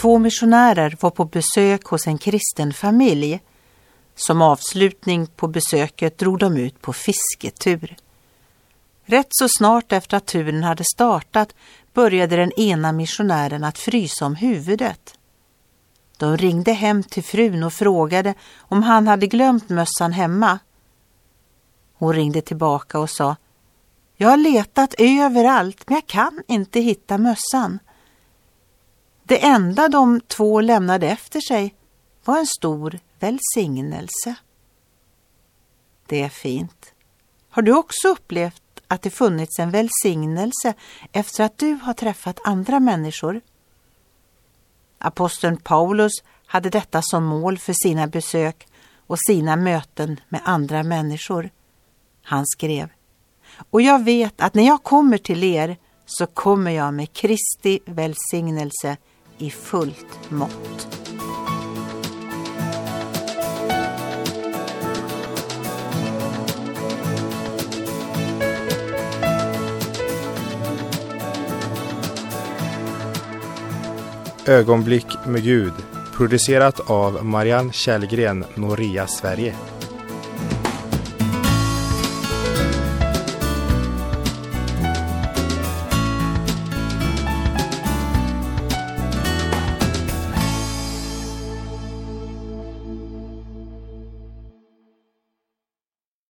två missionärer var på besök hos en kristen familj. Som avslutning på besöket drog de ut på fisketur. Rätt så snart efter att turen hade startat började den ena missionären att frysa om huvudet. De ringde hem till frun och frågade om han hade glömt mössan hemma. Hon ringde tillbaka och sa Jag har letat överallt men jag kan inte hitta mössan. Det enda de två lämnade efter sig var en stor välsignelse. Det är fint. Har du också upplevt att det funnits en välsignelse efter att du har träffat andra människor? Aposteln Paulus hade detta som mål för sina besök och sina möten med andra människor. Han skrev Och jag vet att när jag kommer till er så kommer jag med Kristi välsignelse i fullt mått. Ögonblick med Gud producerat av Marianne Källgren, Noria Sverige.